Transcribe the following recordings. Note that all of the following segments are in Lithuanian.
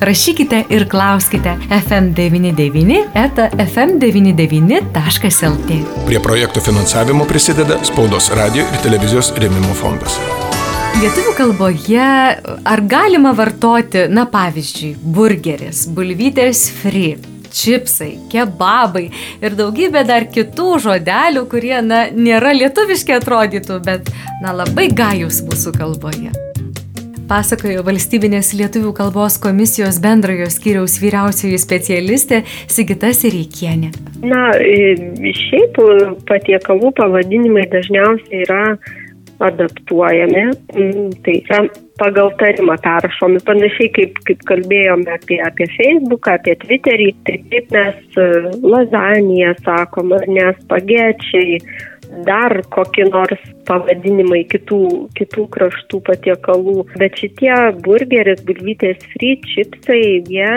rašykite ir klauskite FM99 eta FM99.lt. Prie projektų finansavimo prisideda Spaudos radio ir televizijos rėmimo fondas. Lietuvių kalboje ar galima vartoti, na pavyzdžiui, burgeris, bulvytės fri, čipsai, kebabai ir daugybė dar kitų žodelių, kurie, na, nėra lietuviški atrodytų, bet, na, labai gajus mūsų kalboje pasakojo valstybinės lietuvių kalbos komisijos bendrojo skyriaus vyriausioji specialistė Sigita Sireikienė. Na, šiaip patiekalų pavadinimai dažniausiai yra adaptuojami, tai yra pagal tarimą perrašomi, panašiai kaip, kaip kalbėjome apie, apie Facebooką, apie Twitterį, tai taip mes lazaniją sakom, ar ne spagečiai, dar kokie nors pavadinimai kitų, kitų kraštų patiekalų. Bet šitie burgeris, bulvytės fry, čipsai, jie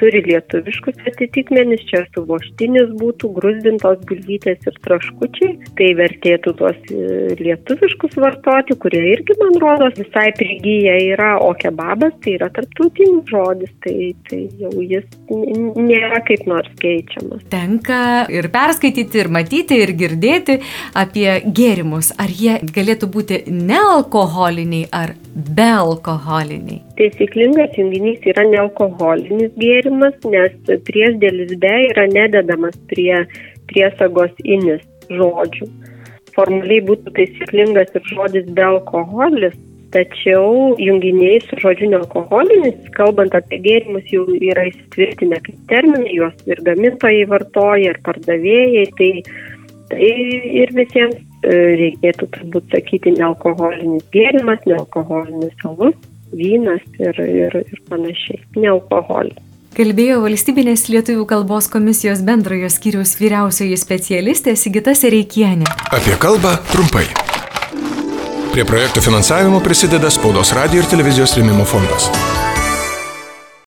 turi lietuviškus atitikmenis, čia suvoštinis būtų, grūzdintos bulvytės ir traškučiai. Tai vertėtų tuos e, lietuviškus vartoti, kurie irgi, man rodos, visai prigyja yra, o kebabas tai yra tarptautinis žodis, tai, tai jau jis nėra kaip nors keičiamas. Tenka ir perskaityti, ir matyti, ir girdėti apie gėrimus. Ar jie galėtų būti nealkoholiniai ar bealkoholiniai? Taisyklingas junginys yra nealkoholinis gėrimas, nes priešdėlis be yra nededamas prie priesagos inis žodžių. Formaliai būtų taisyklingas ir žodis bealkoholis, tačiau junginiai su žodžiu nealkoholinis, kalbant apie gėrimus, jau yra įsitvirtinę kaip terminai, juos ir gamintojai vartoja, ir pardavėjai. Tai Tai ir visiems e, reikėtų turbūt sakyti nealkoholinis gėrimas, nealkoholinis alus, vynas ir, ir, ir panašiai. Nealkoholis. Kalbėjo valstybinės lietuvių kalbos komisijos bendrojo skyriaus vyriausioji specialistė Sigita Sereikienė. Apie kalbą trumpai. Prie projektų finansavimo prisideda Spaudos radio ir televizijos rėmimo fondas.